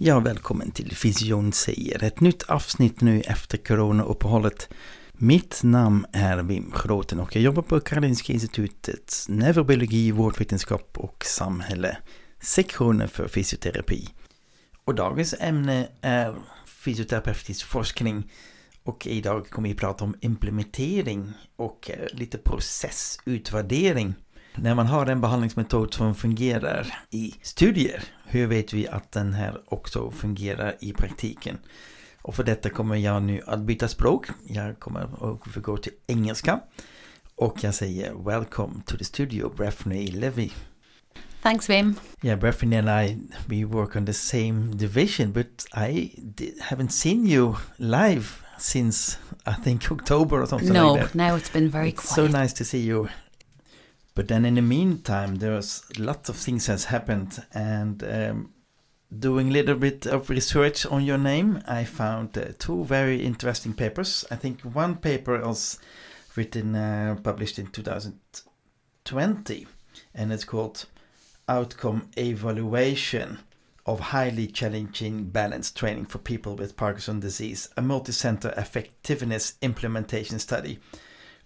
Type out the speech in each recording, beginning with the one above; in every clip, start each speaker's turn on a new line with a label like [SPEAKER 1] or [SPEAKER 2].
[SPEAKER 1] Ja, välkommen till Fysion säger. Ett nytt avsnitt nu efter coronauppehållet. Mitt namn är Wim Groten och jag jobbar på Karolinska Institutets neurobiologi, vårdvetenskap och samhälle, sektionen för fysioterapi. Och dagens ämne är fysioterapeutisk forskning och idag kommer vi prata om implementering och eh, lite processutvärdering. När man har en behandlingsmetod som fungerar i studier, hur vet vi att den här också fungerar i praktiken? Och för detta kommer jag nu att byta språk. Jag kommer att gå till engelska. Och jag säger Welcome to the studio, Breffney Levy.
[SPEAKER 2] Thanks, Wim.
[SPEAKER 1] Yeah, Breffney and I, we work on the same division, but I haven't seen you live since I think October or something
[SPEAKER 2] no,
[SPEAKER 1] like that.
[SPEAKER 2] now it's been very
[SPEAKER 1] It's so
[SPEAKER 2] quiet.
[SPEAKER 1] nice to see you. But then in the meantime, there's lots of things has happened, and um, doing a little bit of research on your name, I found uh, two very interesting papers. I think one paper was written, uh, published in 2020, and it's called Outcome Evaluation of Highly Challenging Balance Training for People with Parkinson's Disease, a multi-center effectiveness implementation study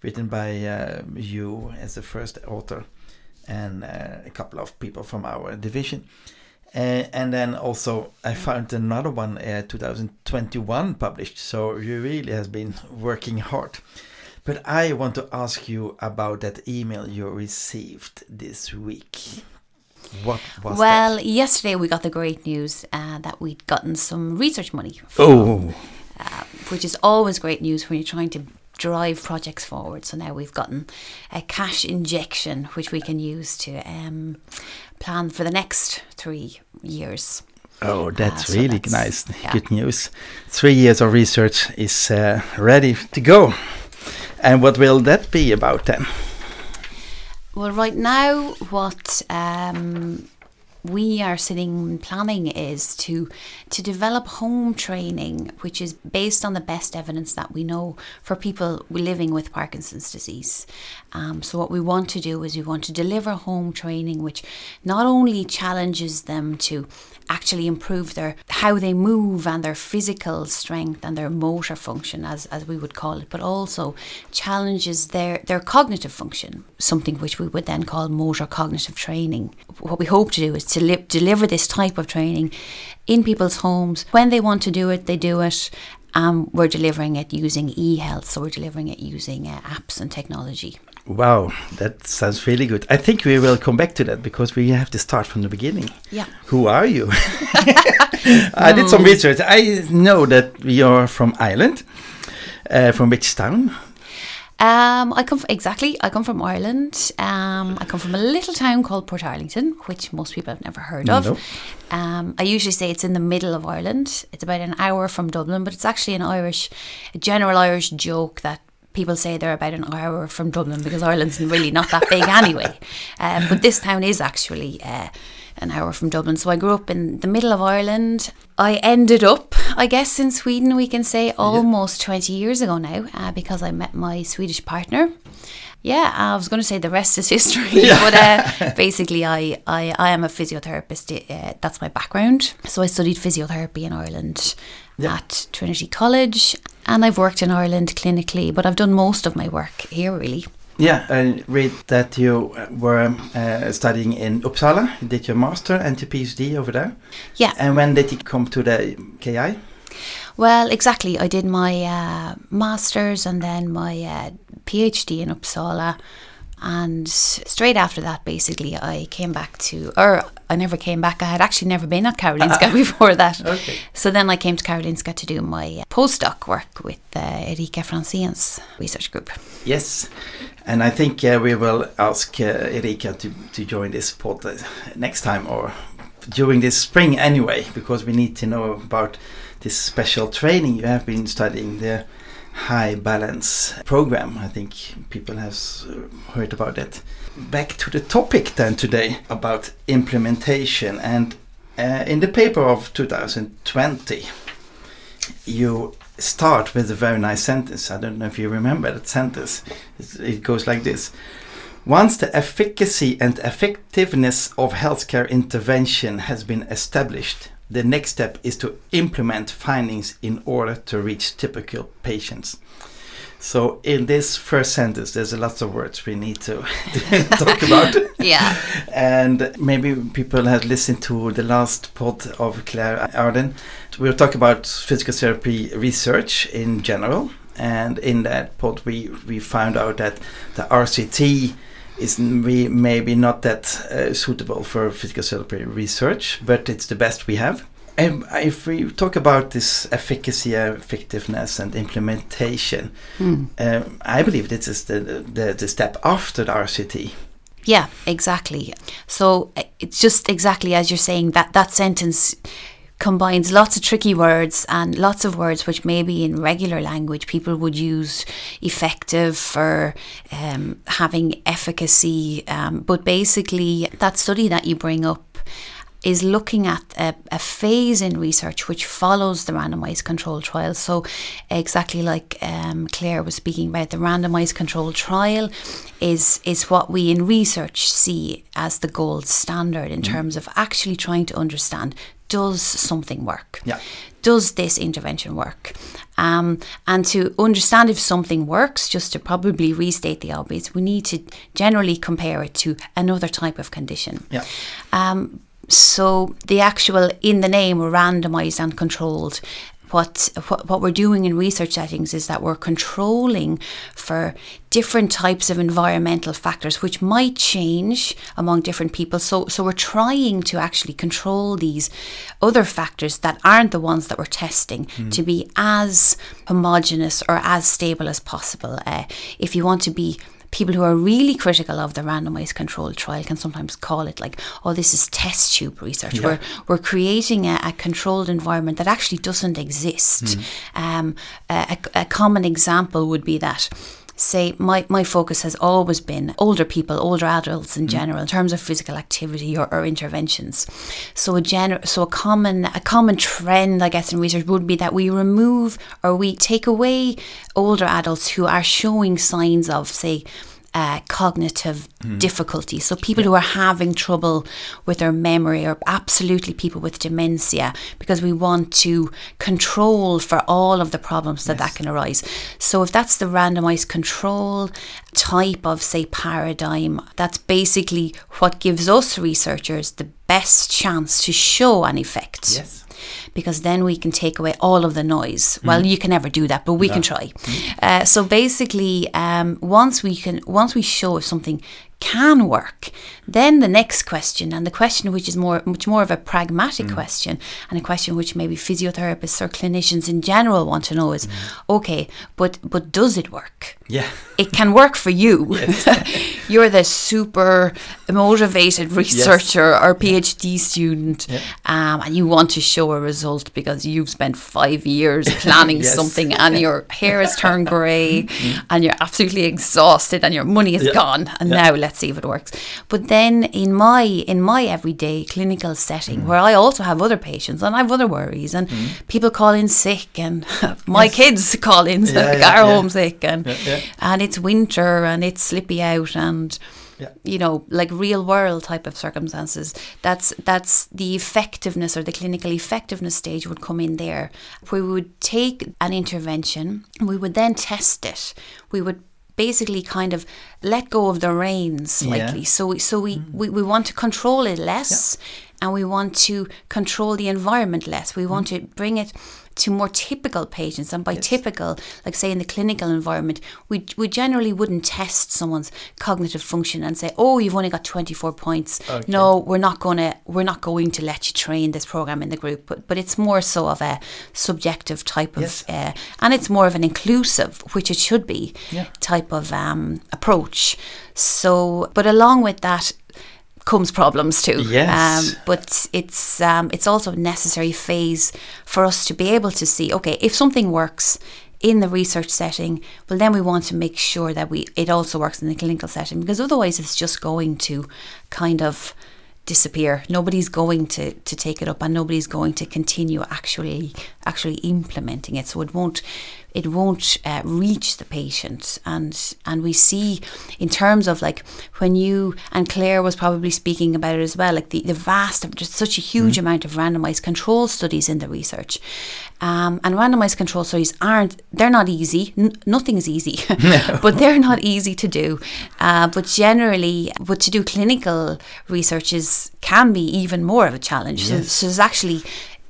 [SPEAKER 1] written by uh, you as the first author and uh, a couple of people from our division. Uh, and then also I found another one, uh, 2021 published. So you really has been working hard. But I want to ask you about that email you received this week. What was
[SPEAKER 2] Well,
[SPEAKER 1] that?
[SPEAKER 2] yesterday we got the great news uh, that we'd gotten some research money, from,
[SPEAKER 1] Oh,
[SPEAKER 2] uh, which is always great news when you're trying to drive projects forward. So now we've gotten a cash injection, which we can use to um, plan for the next three years.
[SPEAKER 1] oh, that's
[SPEAKER 2] so
[SPEAKER 1] really
[SPEAKER 2] that's-
[SPEAKER 1] nice.
[SPEAKER 2] yeah.
[SPEAKER 1] Good news. Three years of research is uh, ready to go. And what will that be about then?
[SPEAKER 2] Well, right now, what um, we are sitting planning is to to develop home training, which is based on the best evidence that we know for people living with Parkinson's disease. Um, so, what we want to do is we want to deliver home training, which not only challenges them to actually improve their how they move and their physical strength and their motor function as, as we would call it but also challenges their their cognitive function something which we would then call motor cognitive training. What we hope to do is to li- deliver this type of training in people's homes. When they want to do it they do it. Um, we're delivering it using e-health so we're delivering it using uh, apps and technology
[SPEAKER 1] Wow, that sounds really good. I think we will come back to that because we have to start from the beginning.
[SPEAKER 2] yeah
[SPEAKER 1] Who are you? I did some research. I know that you're from Ireland. Uh, from which town?
[SPEAKER 2] Um, I come from, exactly. I come from Ireland. Um, I come from a little town called Portarlington, which most people have never heard of.
[SPEAKER 1] No.
[SPEAKER 2] Um, I usually say it's in the middle of Ireland. It's about an hour from Dublin, but it's actually an Irish, a general Irish joke that people say they're about an hour from Dublin because Ireland's really not that big anyway. Um, but this town is actually uh, an hour from Dublin. So I grew up in the middle of Ireland. I ended up, I guess, in Sweden, we can say almost 20 years ago now uh, because I met my Swedish partner. Yeah, I was going to say the rest is history, but uh, basically, I, I, I am a physiotherapist. Uh, that's my background. So I studied physiotherapy in Ireland at Trinity College, and I've worked in Ireland clinically, but I've done most of my work here, really.
[SPEAKER 1] Yeah, I read that you were uh, studying in Uppsala. You did your master and your PhD over there.
[SPEAKER 2] Yeah.
[SPEAKER 1] And when did you come to the KI?
[SPEAKER 2] Well, exactly. I did my uh, master's and then my uh, PhD in Uppsala. And straight after that, basically, I came back to, or I never came back. I had actually never been at Karolinska before that.
[SPEAKER 1] Okay.
[SPEAKER 2] So then I came to Karolinska to do my uh, postdoc work with uh, Erika Franzén's research group.
[SPEAKER 1] Yes, and I think uh, we will ask uh, Erika to, to join this pod uh, next time or during this spring anyway, because we need to know about this special training you have been studying the HiBalance program. I think people have heard about it. Back to the topic then today about implementation and uh, in the paper of 2020 you start with a very nice sentence. I don't know if you remember that sentence. It goes like this Once the efficacy and effectiveness of healthcare intervention has been established, the next step is to implement findings in order to reach typical patients. So, in this first sentence, there's a lot of words we need to talk about.
[SPEAKER 2] Yeah.
[SPEAKER 1] And maybe people have listened to the last pod of Clare Ardern. We were talking about physical therapy research in general. And in that pod, we, we found out that the RCT is n- maybe not that uh, suitable for physical therapy research, but it's the best we have. And if we talk about this efficacy, effectiveness, and implementation,
[SPEAKER 2] Hmm.
[SPEAKER 1] um, I believe this is the, the, the step after the RCT.
[SPEAKER 2] Yeah, exactly. So uh, it's just exactly as you're saying that that sentence combines lots of tricky words and lots of words which maybe in regular language people would use effective for um, having efficacy. Um, but basically, that study that you bring up is looking at a, a phase in research which follows the randomized controlled trial. So, exactly like um, Claire was speaking about, the randomized controlled trial is is what we in research see as the gold standard in terms of actually trying to understand does something work?
[SPEAKER 1] Yeah.
[SPEAKER 2] Does this intervention work? Um, and to understand if something works, just to probably restate the obvious, we need to generally compare it to another type of condition.
[SPEAKER 1] Yeah.
[SPEAKER 2] Um, so the actual in the name randomized and controlled. What, what what we're doing in research settings is that we're controlling for different types of environmental factors which might change among different people. So so we're trying to actually control these other factors that aren't the ones that we're testing to be as homogeneous or as stable as possible. Uh, if you want to be people who are really critical of the randomized controlled trial can sometimes call it like, oh, this is test tube research.
[SPEAKER 1] Yeah.
[SPEAKER 2] We're, we're creating a, a controlled environment that actually doesn't exist. Um, a, a a common example would be that. Say my, my focus has always been older people, older adults in mm. general, in terms of physical activity or, or interventions. So a gen- so a common a common trend, I guess, in research would be that we remove or we take away older adults who are showing signs of, say, uh, cognitive difficulty. So people who are having trouble with their memory, or absolutely people with dementia, because we want to control for all of the problems that that can arise. So if that's the randomized control type of say paradigm, that's basically what gives us researchers the best chance to show an effect
[SPEAKER 1] Yes.
[SPEAKER 2] Because then we can take away all of the noise. Well, you can never do that, but we can try. Uh, so basically, um, once we can, once we show if something can work, then the next question, and the question which is more, much more of a pragmatic mm. question, and a question which maybe physiotherapists or clinicians in general want to know is, mm. okay, but but does it work?
[SPEAKER 1] Yeah.
[SPEAKER 2] it can work for you. Yes. You're the super motivated researcher or PhD student, um, and you want to show a result because you've spent five years planning
[SPEAKER 1] Yes.
[SPEAKER 2] something, and your hair has turned grey, mm. and you're absolutely exhausted, and your money is
[SPEAKER 1] Yeah.
[SPEAKER 2] gone. And
[SPEAKER 1] Yeah.
[SPEAKER 2] now let's see if it works. But then in my in my everyday clinical setting,
[SPEAKER 1] Mm.
[SPEAKER 2] where I also have other patients and I have other worries, and people call in sick, and my kids call in sick,
[SPEAKER 1] Yeah, yeah,
[SPEAKER 2] are
[SPEAKER 1] yeah.
[SPEAKER 2] home sick, and
[SPEAKER 1] Yeah,
[SPEAKER 2] and it's winter and it's slippy out and you know like real world type of circumstances that's that's the effectiveness or the clinical effectiveness stage would come in there we would take an intervention we would then test it we would basically kind of let go of the reins
[SPEAKER 1] Yeah.
[SPEAKER 2] slightly so we, so we, mm. we we want to control it less and we want to control the environment less. We want mm. to bring it to more typical patients. And by
[SPEAKER 1] Yes.
[SPEAKER 2] typical, like say in the clinical environment, we, we generally wouldn't test someone's cognitive function and say, oh, you've only got 24 points.
[SPEAKER 1] Okay.
[SPEAKER 2] No, we're not going to we're not going to let you train this program in the group. But, but it's more so of a subjective type of,
[SPEAKER 1] Yes.
[SPEAKER 2] uh, and it's more of an inclusive, which it should be,
[SPEAKER 1] Yeah.
[SPEAKER 2] type of um, approach. So, but along with that comes problems too.
[SPEAKER 1] Yes.
[SPEAKER 2] Um, but it's um, it's also a necessary phase for us to be able to see. Okay, if something works in the research setting, well, then we want to make sure that we it also works in the clinical setting because otherwise it's just going to kind of disappear. Nobody's going to, to take it up and nobody's going to continue actually actually implementing it. So it won't it won't uh, reach the patient. And and we see in terms of like when you and Claire was probably speaking about it as well like the, the vast just such a huge amount of randomized control studies in the research. Um, and randomized control studies aren't they're not easy. N- nothing is easy. But they're not easy to do. Uh, but generally but to do clinical research is can be even more of a challenge. So, so there's actually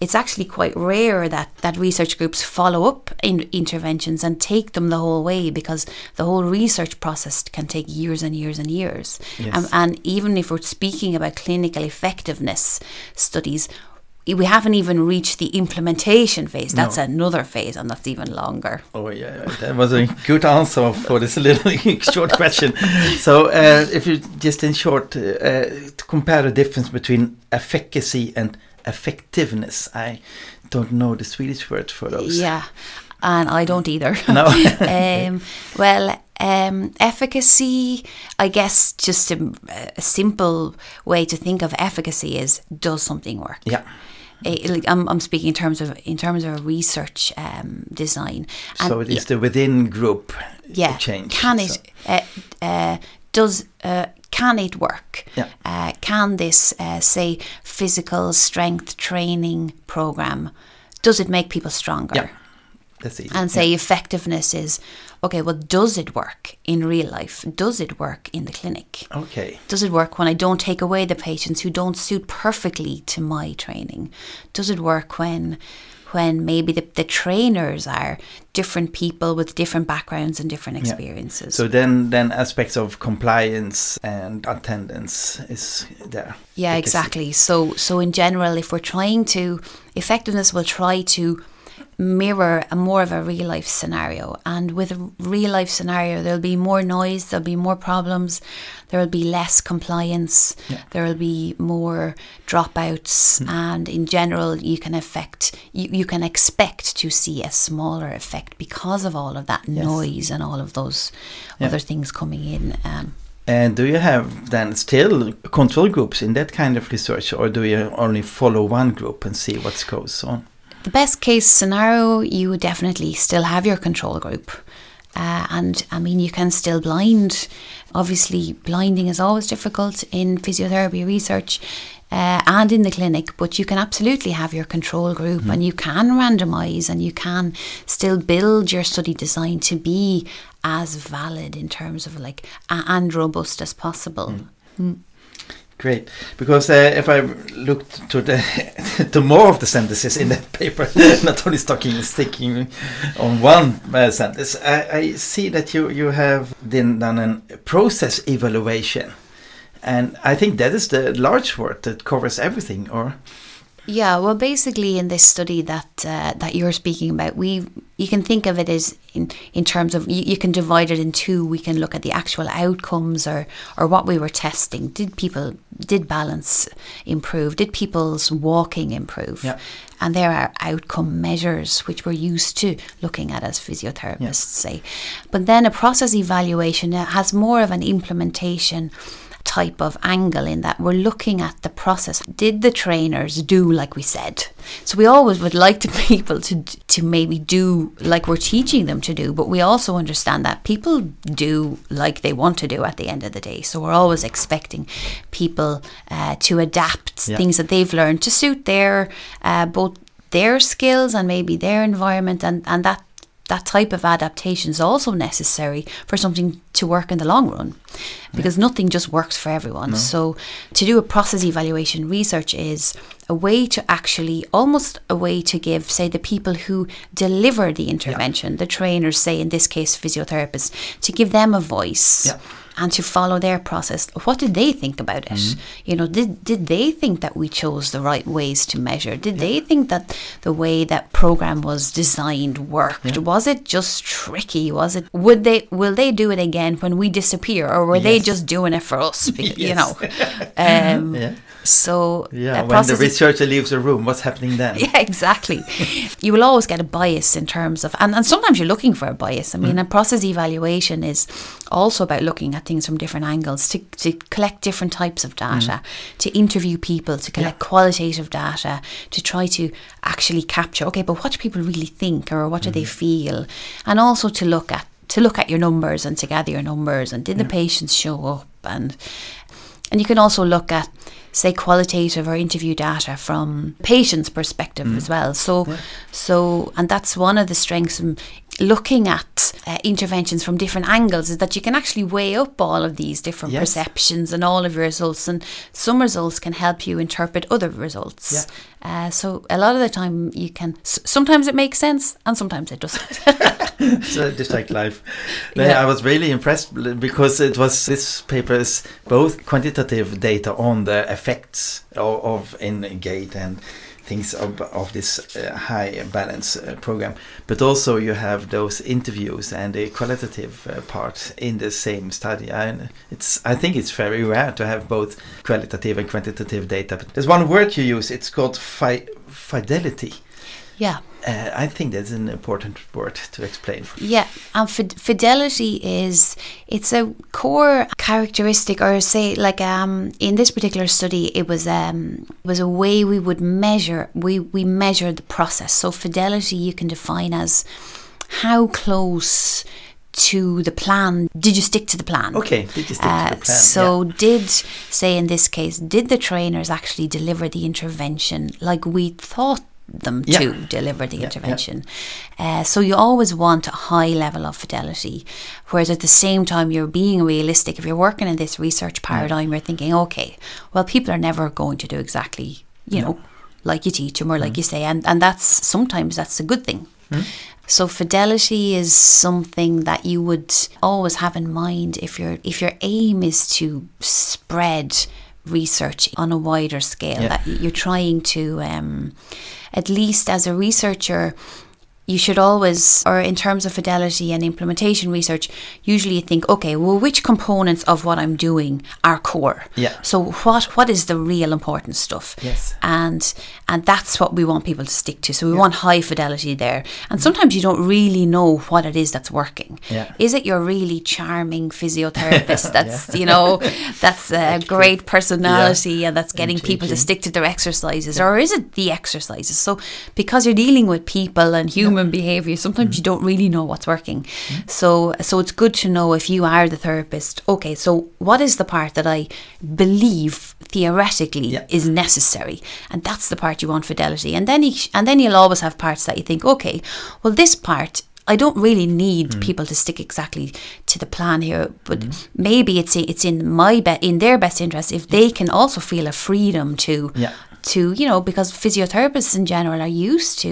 [SPEAKER 2] it's actually quite rare that, that research groups follow up in interventions and take them the whole way because the whole research process can take years and years and years.
[SPEAKER 1] Yes.
[SPEAKER 2] Um, and even if we're speaking about clinical effectiveness studies, we haven't even reached the implementation phase. That's
[SPEAKER 1] No.
[SPEAKER 2] another phase, and that's even longer.
[SPEAKER 1] Oh yeah, yeah, that was a good answer for this little short question. So, uh, if you just in short uh, uh, to compare the difference between efficacy and effectiveness, I don't know the Swedish word for those.
[SPEAKER 2] Yeah, and I don't either.
[SPEAKER 1] No.
[SPEAKER 2] um, well, um, efficacy, I guess, just a, a simple way to think of efficacy is does something work?
[SPEAKER 1] Yeah.
[SPEAKER 2] Eh, I'm, I'm speaking in terms of in terms of research um, design.
[SPEAKER 1] so it is the within group
[SPEAKER 2] yeah,
[SPEAKER 1] change.
[SPEAKER 2] Can it
[SPEAKER 1] so-
[SPEAKER 2] uh, uh, does uh, can it work?
[SPEAKER 1] Yeah.
[SPEAKER 2] Uh, can this uh, say physical strength training program? Does it make people stronger?
[SPEAKER 1] Yeah. That's easy.
[SPEAKER 2] and say effectiveness is okay well does it work in real life does it work in the clinic
[SPEAKER 1] Okay.
[SPEAKER 2] does it work when i don't take away the patients who don't suit perfectly to my training does it work when when maybe the, the trainers are different people with different backgrounds and different
[SPEAKER 1] Yeah.
[SPEAKER 2] experiences
[SPEAKER 1] So then, then aspects of compliance and attendance is there.
[SPEAKER 2] Yeah, exactly. So so in general, if we're trying to effectiveness, will try to mirror a more of a real life scenario. And with a real life scenario, there'll be more noise, there'll be more problems, there will be less compliance,
[SPEAKER 1] Yeah.
[SPEAKER 2] there will be more dropouts, and in general, you can affect you, you can expect to see a smaller effect because of all of that
[SPEAKER 1] Yes.
[SPEAKER 2] noise and all of those
[SPEAKER 1] Yeah.
[SPEAKER 2] other things coming in. Um,
[SPEAKER 1] And do you have then still control groups in that kind of research, or do you only follow one group and see what goes on?
[SPEAKER 2] The best case scenario, you would definitely still have your control group. Uh, and I mean, you can still blind. Obviously, blinding is always difficult in physiotherapy research uh, and in the clinic, but you can absolutely have your control group and you can randomize and you can still build your study design to be as valid in terms of like a- and robust as possible.
[SPEAKER 1] Great, because uh, if I look to the to more of the sentences in the paper, not only sticking sticking on one uh, sentence, I, I see that you you have then done a process evaluation, and I think that is the large word that covers everything. Or
[SPEAKER 2] Yeah, well, basically, in this study that uh, that you're speaking about, we you can think of it as in in terms of you, you can divide it in two. We can look at the actual outcomes or or what we were testing. Did people did balance improve? Did people's walking improve?
[SPEAKER 1] Yeah.
[SPEAKER 2] And there are outcome measures which we're used to looking at as physiotherapists, say. But then a process evaluation uh, has more of an implementation type of angle in that we're looking at the process. Did the trainers do like we said? So we always would like to people to to maybe do like we're teaching them to do, but we also understand that people do like they want to do at the end of the day. So we're always expecting people uh, to adapt
[SPEAKER 1] Yeah.
[SPEAKER 2] things that they've learned to suit their uh, both their skills and maybe their environment and and that that type of adaptation is also necessary for something to work in the long run because nothing just works for everyone. So, to do a process evaluation research is a way to actually almost a way to give, say, the people who deliver the intervention, the trainers, say in this case, physiotherapists, to give them a voice
[SPEAKER 1] Yeah.
[SPEAKER 2] And to follow their process. What did they think about it?
[SPEAKER 1] Mm-hmm.
[SPEAKER 2] You know, did did they think that we chose the right ways to measure? Did they think that the way that program was designed worked? Was it just tricky? Was it would they will they do it again when we disappear or were they just doing it for us? Because, You know. Um,
[SPEAKER 1] Yeah.
[SPEAKER 2] So
[SPEAKER 1] Yeah, when the researcher leaves the room, what's happening then?
[SPEAKER 2] yeah, exactly. you will always get a bias in terms of, and, and sometimes you're looking for a bias. I mean, mm. a process evaluation is also about looking at things from different angles to, to collect different types of data, mm. to interview people, to collect qualitative data, to try to actually capture, okay, but what do people really think or what do they mm-hmm. feel? And also to look at to look at your numbers and to gather your numbers and did the patients show up and and you can also look at, say, qualitative or interview data from patients' perspective mm. as well. So, so, and that's one of the strengths in looking at uh, interventions from different angles is that you can actually weigh up all of these different
[SPEAKER 1] Yes.
[SPEAKER 2] perceptions and all of your results, and some results can help you interpret other results. Uh, so, a lot of the time, you can. Sometimes it makes sense, and sometimes it doesn't.
[SPEAKER 1] Uh, just like life.
[SPEAKER 2] Yeah.
[SPEAKER 1] I was really impressed because it was this paper is both quantitative data on the effects of, of in gait and things of, of this uh, HiBalance uh, program, but also you have those interviews and the qualitative uh, part in the same study. And it's I think it's very rare to have both qualitative and quantitative data. But there's one word you use. It's called fi- fidelity.
[SPEAKER 2] Yeah.
[SPEAKER 1] Uh, I think that's an important word to explain.
[SPEAKER 2] Yeah, and fid- fidelity is it's a core characteristic, or say like um in this particular study, it was um was a way we would measure we we measure the process. So fidelity you can define as how close to the plan did you stick to the plan?
[SPEAKER 1] Okay, did you stick
[SPEAKER 2] Uh,
[SPEAKER 1] to the plan?
[SPEAKER 2] so did say in this case did the trainers actually deliver the intervention like we thought them
[SPEAKER 1] Yeah.
[SPEAKER 2] to deliver the
[SPEAKER 1] Yeah, yeah.
[SPEAKER 2] intervention Uh, so you always want a high level of fidelity whereas at the same time you're being realistic if you're working in this research paradigm you're thinking okay well people are never going to do exactly you know like you teach them or
[SPEAKER 1] Mm.
[SPEAKER 2] like you say and, and that's sometimes that's a good thing so fidelity is something that you would always have in mind if your if your aim is to spread research on a wider scale.
[SPEAKER 1] Yeah.
[SPEAKER 2] That you're trying to, um, at least as a researcher, you should always, or in terms of fidelity and implementation research, usually you think, okay, well, which components of what I'm doing are core?
[SPEAKER 1] Yeah.
[SPEAKER 2] So what what is the real important stuff?
[SPEAKER 1] Yes.
[SPEAKER 2] And and that's what we want people to stick to. So we want high fidelity there. And sometimes you don't really know what it is that's working.
[SPEAKER 1] Yeah.
[SPEAKER 2] Is it your really charming physiotherapist that's you know that's a great personality and that's getting people to stick to their exercises, or is it the exercises? So because you're dealing with people and human behavior, sometimes you don't really know what's working. So so it's good to know if you are the therapist. Okay, so what is the part that I believe theoretically
[SPEAKER 1] Yeah.
[SPEAKER 2] is necessary, and that's the part you want fidelity. And then you, and then you'll always have parts that you think, okay, well this part. I don't really need
[SPEAKER 1] Mm.
[SPEAKER 2] people to stick exactly to the plan here, but maybe it's it's in my be- in their best interest if they can also feel a freedom to
[SPEAKER 1] Yeah.
[SPEAKER 2] to you know because physiotherapists in general are used to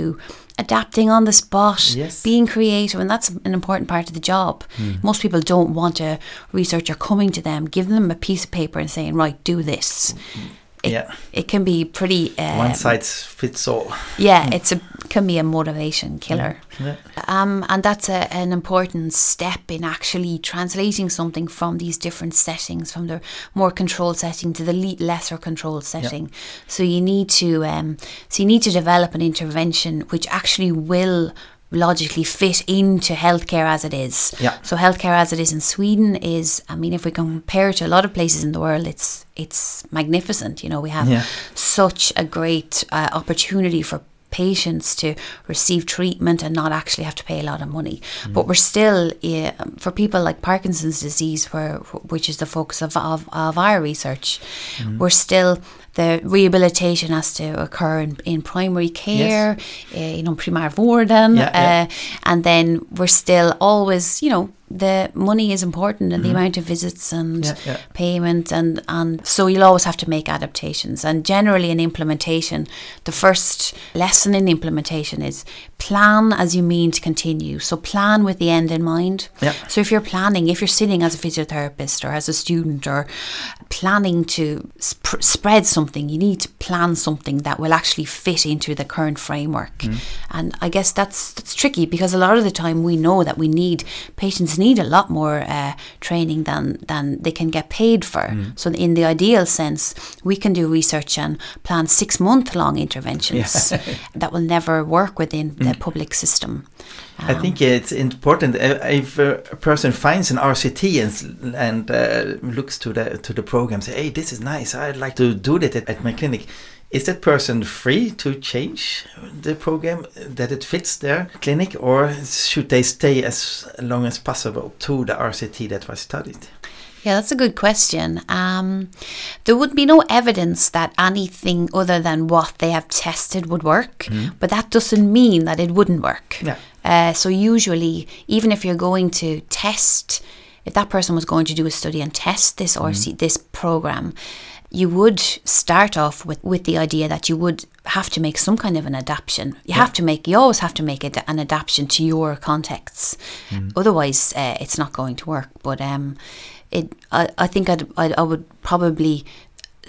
[SPEAKER 2] adapting on the spot,
[SPEAKER 1] Yes.
[SPEAKER 2] being creative, and that's an important part of the job. Hmm. Most people don't want a researcher coming to them, giving them a piece of paper and saying, "Right, do this." Mm-hmm. It,
[SPEAKER 1] Yeah.
[SPEAKER 2] it can be pretty. Uh,
[SPEAKER 1] One size fits all.
[SPEAKER 2] yeah, it's a can be a motivation killer.
[SPEAKER 1] Yeah.
[SPEAKER 2] Um, and that's a, an important step in actually translating something from these different settings, from the more controlled setting to the le- lesser controlled setting. Yeah. So you need to, um, so you need to develop an intervention which actually will logically fit into healthcare as it is.
[SPEAKER 1] Yeah.
[SPEAKER 2] So healthcare as it is in Sweden is, I mean, if we compare it to a lot of places in the world, it's it's magnificent. You know, we have
[SPEAKER 1] Yeah.
[SPEAKER 2] such a great uh, opportunity for patients to receive treatment and not actually have to pay a lot of money. But we're still, uh, for people like Parkinson's disease, where which is the focus of, of, of our research, we're still the rehabilitation has to occur in, in primary care, uh, you know, primär vården,
[SPEAKER 1] Yeah, yeah.
[SPEAKER 2] uh, and then we're still always, you know, the money is important and the amount of visits and
[SPEAKER 1] Mm-hmm. Yeah, yeah.
[SPEAKER 2] payment and and so you'll always have to make adaptations and generally in implementation the first lesson in implementation is plan as you mean to continue so plan with the end in mind
[SPEAKER 1] Yeah.
[SPEAKER 2] so if you're planning if you're sitting as a physiotherapist or as a student or planning to sp- spread something you need to plan something that will actually fit into the current framework and i guess that's that's tricky because a lot of the time we know that we need patients need a lot more uh, training than than they can get paid for. So in the ideal sense we can do research and plan six month long interventions that will never work within the public system
[SPEAKER 1] I think it's important if a person finds an RCT and, and uh, looks to the to the program, say, "Hey, this is nice. I'd like to do that at, at my clinic." Is that person free to change the program that it fits their clinic, or should they stay as long as possible to the RCT that was studied?
[SPEAKER 2] Yeah, that's a good question. Um, there would be no evidence that anything other than what they have tested would work, but that doesn't mean that it wouldn't work.
[SPEAKER 1] Yeah.
[SPEAKER 2] Uh, so usually, even if you're going to test, if that person was going to do a study and test this or see this program, you would start off with, with the idea that you would have to make some kind of an adaptation. You have to make, you always have to make it an adaptation to your contexts. Otherwise, uh, it's not going to work. But um, it, I, I think I'd, I'd, I would probably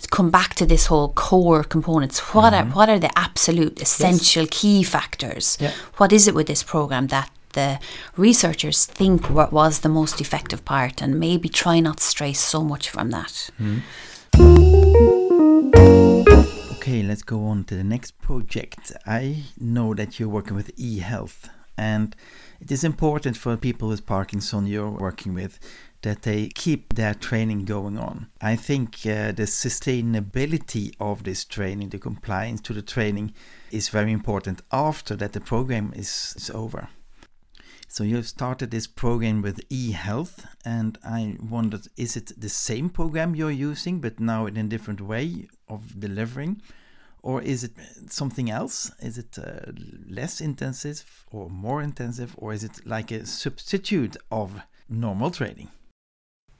[SPEAKER 2] come back to this whole core components. What are mm-hmm. what are the absolute essential key factors?
[SPEAKER 1] Yeah.
[SPEAKER 2] What is it with this program that the researchers think wa- was the most effective part, and maybe try not stray so much from that. Hmm.
[SPEAKER 1] Okay, let's go on to the next project. I know that you're working with e-health, and it is important for people with Parkinson you're working with that they keep their training going on. I think uh, the sustainability of this training, the compliance to the training, is very important after that the program is, is over. So you've started this program with eHealth, and I wondered, is it the same program you're using, but now in a different way of delivering, or is it something else? Is it uh, less intensive or more intensive, or is it like a substitute of normal training?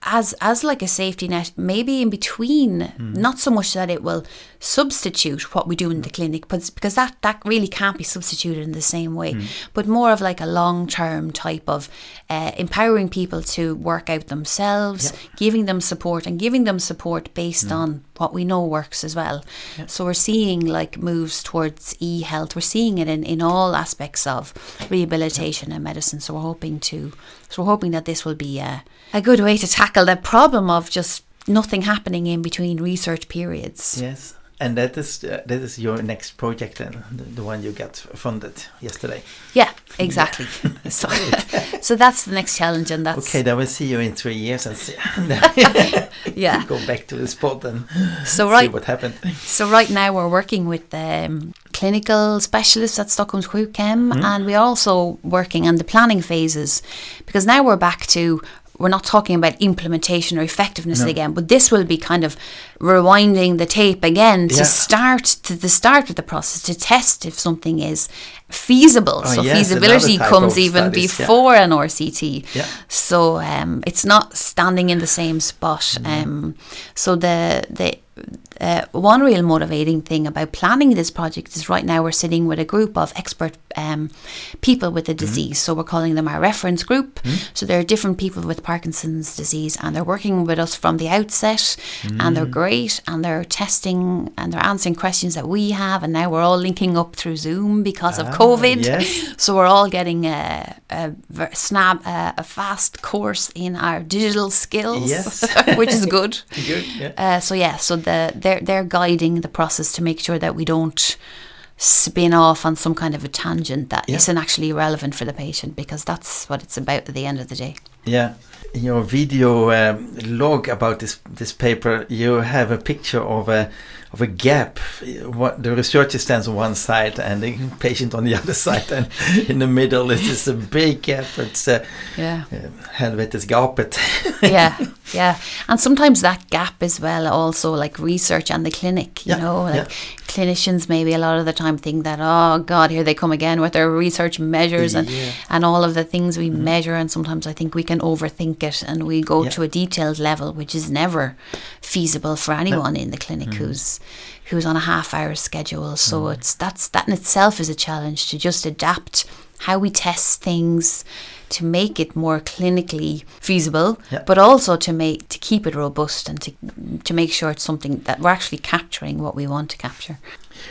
[SPEAKER 2] As as like a safety net, maybe in between.
[SPEAKER 1] Hmm.
[SPEAKER 2] Not so much that it will substitute what we do in the clinic, but because that that really can't be substituted in the same way.
[SPEAKER 1] Hmm.
[SPEAKER 2] But more of like a long term type of uh, empowering people to work out themselves, giving them support, and giving them support based
[SPEAKER 1] Hmm.
[SPEAKER 2] on what we know works as well. So we're seeing like moves towards e health. We're seeing it in in all aspects of rehabilitation and medicine. So we're hoping to. So we're hoping that this will be a, a good way to tackle the problem of just nothing happening in between research periods.
[SPEAKER 1] Yes, and that is uh, that is your next project, then the, the one you got funded yesterday.
[SPEAKER 2] Yeah, exactly. so, so that's the next challenge, and that's
[SPEAKER 1] Okay, then we'll see you in three years and see,
[SPEAKER 2] yeah.
[SPEAKER 1] go back to the spot and
[SPEAKER 2] So
[SPEAKER 1] see
[SPEAKER 2] right,
[SPEAKER 1] what happened.
[SPEAKER 2] so right now we're working with um, clinical specialists at Stockholm's Sjukhem, and we're also working on the planning phases because now we're back to. We're not talking about implementation or effectiveness
[SPEAKER 1] No.
[SPEAKER 2] again, but this will be kind of rewinding the tape again to
[SPEAKER 1] Yeah.
[SPEAKER 2] start to the start of the process to test if something is feasible.
[SPEAKER 1] Oh,
[SPEAKER 2] so
[SPEAKER 1] yes,
[SPEAKER 2] feasibility comes even
[SPEAKER 1] studies, yeah.
[SPEAKER 2] before an RCT.
[SPEAKER 1] Yeah.
[SPEAKER 2] So um, it's not standing in the same spot.
[SPEAKER 1] Mm-hmm.
[SPEAKER 2] Um, so the the uh, one real motivating thing about planning this project is right now we're sitting with a group of expert um, people with the
[SPEAKER 1] Mm-hmm.
[SPEAKER 2] disease. So we're calling them our reference group. So there are different people with Parkinson's disease, and they're working with us from the outset, and
[SPEAKER 1] Mm.
[SPEAKER 2] they're great, and they're testing and they're answering questions that we have, and now we're all linking up through Zoom because of
[SPEAKER 1] Ah,
[SPEAKER 2] COVID.
[SPEAKER 1] yes.
[SPEAKER 2] So we're all getting a, a snap, a, a fast course in our digital skills,
[SPEAKER 1] Yes.
[SPEAKER 2] which is good.
[SPEAKER 1] Good, yeah.
[SPEAKER 2] Uh, so yeah, so the they're they're guiding the process to make sure that we don't spin off on some kind of a tangent that
[SPEAKER 1] Yeah.
[SPEAKER 2] not actually relevant for the patient because that's what it's about at the end of the day.
[SPEAKER 1] Yeah, in your video um, log about this this paper, you have a picture of a of a gap. What the researcher stands on one side and the patient on the other side, and in the middle it is a big gap. It's uh,
[SPEAKER 2] Yeah.
[SPEAKER 1] uh, helvetesgapet.
[SPEAKER 2] yeah, yeah. And sometimes that gap as well, also like research and the clinic, you
[SPEAKER 1] Yeah,
[SPEAKER 2] know, like
[SPEAKER 1] yeah.
[SPEAKER 2] clinicians maybe a lot of the time think that, oh God, here they come again with their research measures and,
[SPEAKER 1] Yeah.
[SPEAKER 2] and all of the things we measure. And sometimes I think we can overthink it and we go to a detailed level, which is never feasible for anyone in the clinic who's who's on a half hour schedule. So it's that's that in itself is a challenge to just adapt how we test things to make it more clinically feasible,
[SPEAKER 1] Yeah.
[SPEAKER 2] but also to make to keep it robust and to to make sure it's something that we're actually capturing what we want to capture.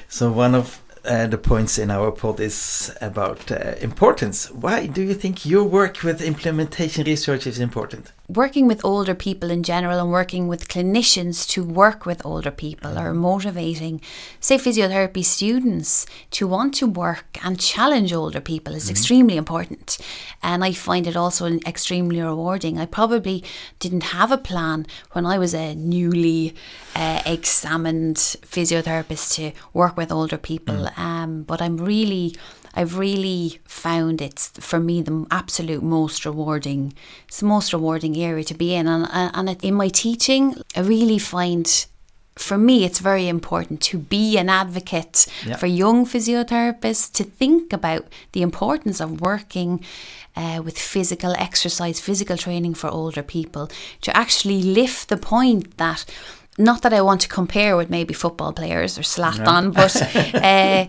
[SPEAKER 1] So one of uh, the points in our pod is about uh, importance. Why do you think your work with implementation research is important?
[SPEAKER 2] Working with older people in general and working with clinicians to work with older people or motivating, say, physiotherapy students to want to work and challenge older people is extremely important. And I find it also extremely rewarding. I probably didn't have a plan when I was a newly uh, examined physiotherapist to work with older people, um, but I'm really I've really found it's for me the absolute most rewarding. It's the most rewarding area to be in, and and it, in my teaching, I really find. For me, it's very important to be an advocate
[SPEAKER 1] Yeah.
[SPEAKER 2] for young physiotherapists to think about the importance of working uh, with physical exercise, physical training for older people, to actually lift the point that not that I want to compare with maybe football players or Zlatan, but uh,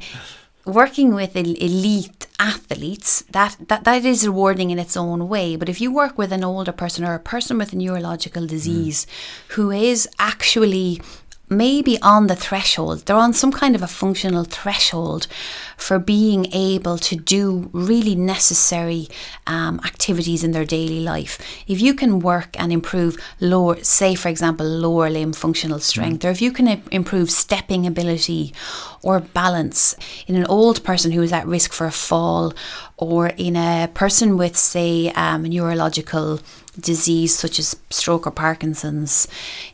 [SPEAKER 2] working with elite athletes that, that that is rewarding in its own way. But if you work with an older person or a person with a neurological disease who is actually maybe on the threshold they're on some kind of a functional threshold for being able to do really necessary um, activities in their daily life. If you can work and improve lower say for example lower limb functional strength or if you can improve stepping ability or balance in an old person who is at risk for a fall or in a person with say um, neurological disease such as stroke or Parkinson's,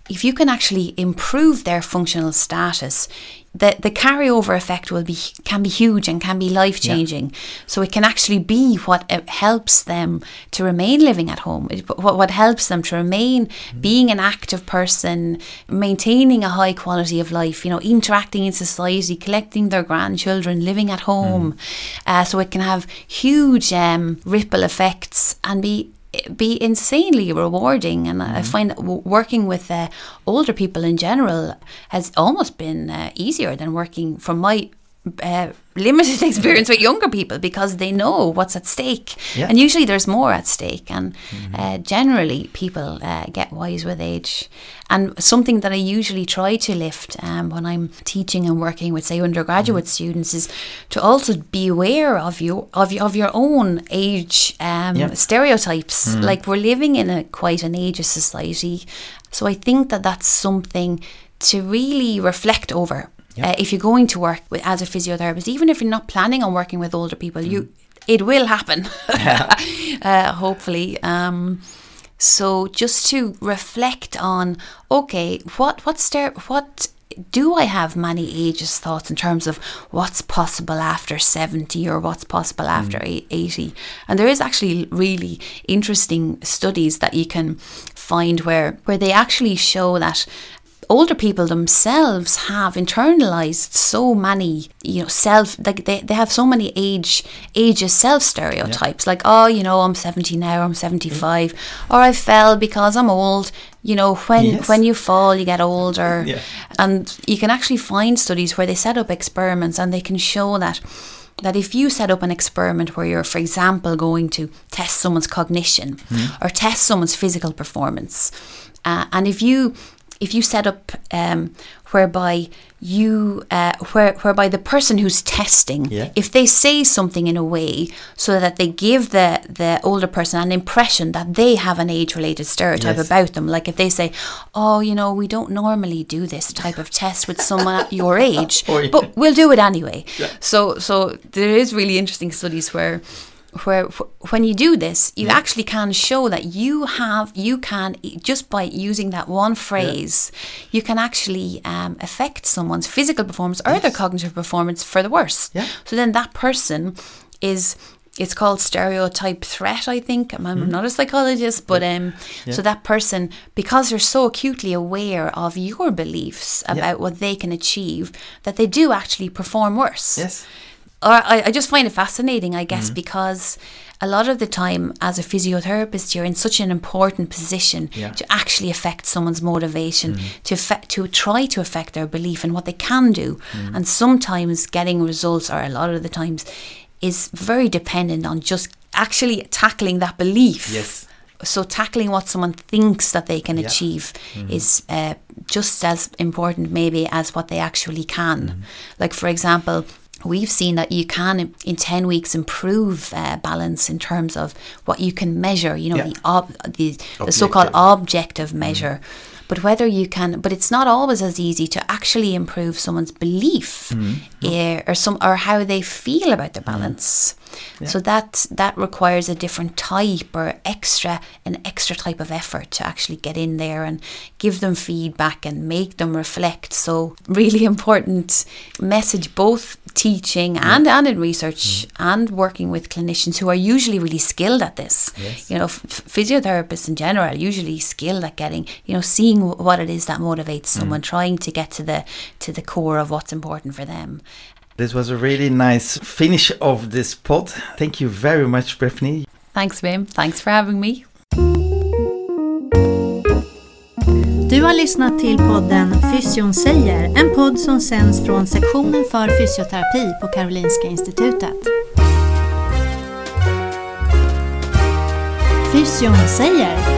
[SPEAKER 2] if you can actually improve their functional status, the, the carryover effect will be can be huge and can be life changing. So it can actually be what uh, helps them to remain living at home. What, what helps them to remain being an active person, maintaining a high quality of life. You know, interacting in society, collecting their grandchildren, living at home. Uh, so it can have huge um, ripple effects and be be insanely rewarding. And I find that w- working with uh, older people in general has almost been uh, easier than working from my uh, limited experience with younger people because they know what's at stake.
[SPEAKER 1] Yeah.
[SPEAKER 2] and usually there's more at stake and uh, generally people uh, get wise with age. And something that I usually try to lift um, when I'm teaching and working with say undergraduate students is to also be aware of your of, of your own age um,
[SPEAKER 1] Yeah.
[SPEAKER 2] stereotypes. Like we're living in a quite an ageist society. So I think that that's something to really reflect over
[SPEAKER 1] Yeah.
[SPEAKER 2] uh, if you're going to work with, as a physiotherapist, even if you're not planning on working with older people, you it will happen. uh, hopefully. Um, so just to reflect on, okay, what what star- what do I have many ages thoughts in terms of what's possible after 70 or what's possible after eight- 80? And there is actually really interesting studies that you can find where where they actually show that older people themselves have internalized so many you know self like they, they have so many age ages self stereotypes like oh you know i'm 70 now i'm 75 or i fell because i'm old. You know when
[SPEAKER 1] Yes.
[SPEAKER 2] when you fall you get older.
[SPEAKER 1] Yeah.
[SPEAKER 2] and you can actually find studies where they set up experiments and they can show that that if you set up an experiment where you're, for example, going to test someone's cognition or test someone's physical performance, uh, and if you if you set up um, whereby you uh, where, whereby the person who's testing
[SPEAKER 1] Yeah.
[SPEAKER 2] if they say something in a way so that they give the the older person an impression that they have an age related stereotype
[SPEAKER 1] Yes.
[SPEAKER 2] about them like if they say oh you know we don't normally do this type of test with someone at your age
[SPEAKER 1] Or-
[SPEAKER 2] but we'll do it anyway so so there is really interesting studies where where wh- when you do this, you actually can show that you have you can just by using that one phrase, you can actually um, affect someone's physical performance or their cognitive performance for the worse.
[SPEAKER 1] Yeah.
[SPEAKER 2] So then that person is. It's called stereotype threat, I think. I'm, I'm not a psychologist, but um, so that person, because they're so acutely aware of your beliefs about what they can achieve, that they do actually perform worse
[SPEAKER 1] Yes.
[SPEAKER 2] Or I, I just find it fascinating, I guess, mm-hmm. because a lot of the time, as a physiotherapist, you're in such an important position
[SPEAKER 1] Yeah.
[SPEAKER 2] to actually affect someone's motivation, mm-hmm. to affect, to try to affect their belief in what they can do, mm-hmm. and sometimes getting results, or a lot of the times, is very dependent on just actually tackling that belief.
[SPEAKER 1] Yes.
[SPEAKER 2] So tackling what someone thinks that they can
[SPEAKER 1] Yeah.
[SPEAKER 2] achieve is uh, just as important, maybe, as what they actually can. Like for example, we've seen that you can in- in ten weeks improve uh, balance in terms of what you can measure. You know,
[SPEAKER 1] Yeah.
[SPEAKER 2] the ob- the, the so-called objective measure. But whether you can, but it's not always as easy to actually improve someone's belief eh, or some or how they feel about their balance. So that that requires a different type or extra an extra type of effort to actually get in there and give them feedback and make them reflect. So really important message both teaching and and in research mm. and working with clinicians who are usually really skilled at this.
[SPEAKER 1] Yes.
[SPEAKER 2] You know, f- physiotherapists in general are usually skilled at getting, you know, seeing wh- what it is that motivates mm. someone, trying to get to the to the core of what's important for them.
[SPEAKER 1] This was a really nice finish of this pod. Thank you very much, Breffney.
[SPEAKER 2] Thanks, Wim. Thanks for having me.
[SPEAKER 3] Du har lyssnat till podden Fysion säger, en podd som sänds från sektionen för fysioterapi på Karolinska Institutet. Fysion säger